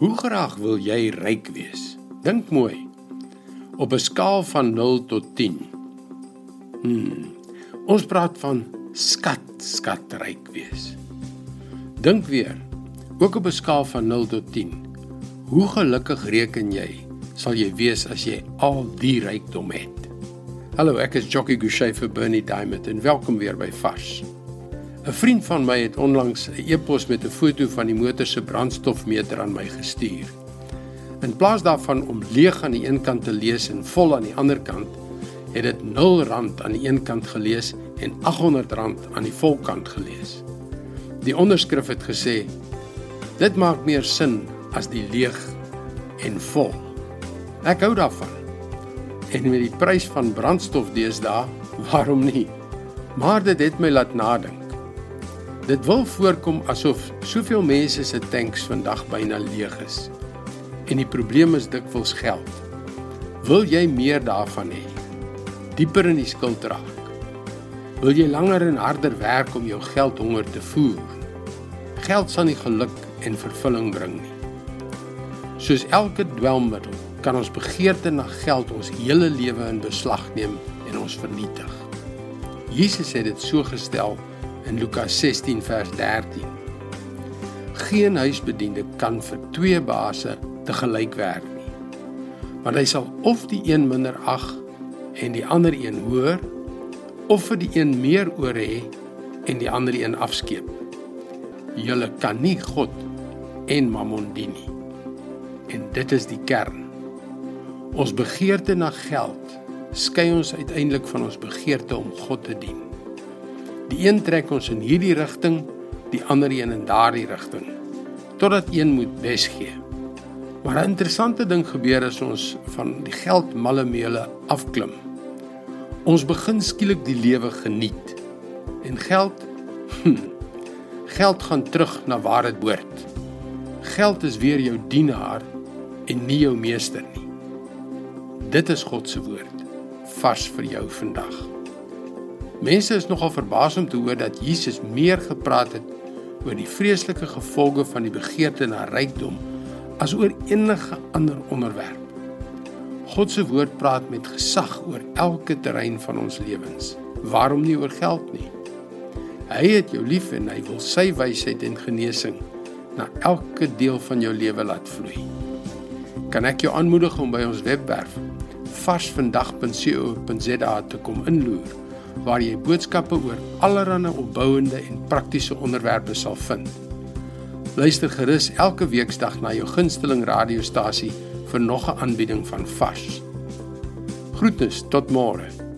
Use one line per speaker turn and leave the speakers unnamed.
Hoe graag wil jy ryk wees? Dink mooi. Op 'n skaal van 0 tot 10. Hmm. Ons praat van skat, skat ryk wees. Dink weer. Ook op 'n skaal van 0 tot 10. Hoe gelukkig reken jy sal jy wees as jy al die rykdom het? Hallo, ek is Jockey Gouchee vir Bernie Diamond en welkom weer by Fas. 'n Vriend van my het onlangs 'n e-pos met 'n foto van die motor se brandstofmeter aan my gestuur. In plaas daarvan om leeg aan die een kant te lees en vol aan die ander kant, het dit R0 aan die een kant gelees en R800 aan die volkant gelees. Die onderskrif het gesê: "Dit maak meer sin as die leeg en vol." Ek hou daarvan. En met die prys van brandstof deesdae, waarom nie? Maar dit het my laat nadink. Dit wil voorkom asof soveel mense se tanks vandag byna leeg is. En die probleem is dikwels geld. Wil jy meer daarvan hê? Dieper in die skuld raak. Wil jy langer en harder werk om jou geldhonger te voer? Geld sal nie geluk en vervulling bring nie. Soos elke dwelmmiddel kan ons begeerte na geld ons hele lewe in beslag neem en ons vernietig. Jesus het dit so gestel in Lukas 16 vers 13. Geen huisbediende kan vir twee baase te gelyk werk nie. Want hy sal of die een minder ag en die ander een hoër of vir die een meer oor hê en die ander een afskeep. Julle kan nie God en Mammon dien nie. En dit is die kern. Ons begeerte na geld skei ons uiteindelik van ons begeerte om God te dien. Die een trek ons in hierdie rigting, die ander een in daardie rigting, totdat een moet bes gee. Maar 'n interessante ding gebeur as ons van die geld malle meele afklim. Ons begin skielik die lewe geniet. En geld hm, geld gaan terug na waar dit behoort. Geld is weer jou dienaar en nie jou meester nie. Dit is God se woord vars vir jou vandag. Mense is nogal verbaas om te hoor dat Jesus meer gepraat het oor die vreeslike gevolge van die begeerte na rykdom as oor enige ander onderwerp. God se woord praat met gesag oor elke terrein van ons lewens. Waarom nie oor geld nie? Hy het jou lief en hy wil sy wysheid en genesing na elke deel van jou lewe laat vloei. Kan ek jou aanmoedig om by ons webwerf varsvandag.co.za te kom inloer? Waar jy boodskappe oor allerlei opbouende en praktiese onderwerpe sal vind. Luister gerus elke weeksdag na jou gunsteling radiostasie vir nog 'n aanbieding van Vars. Groete tot môre.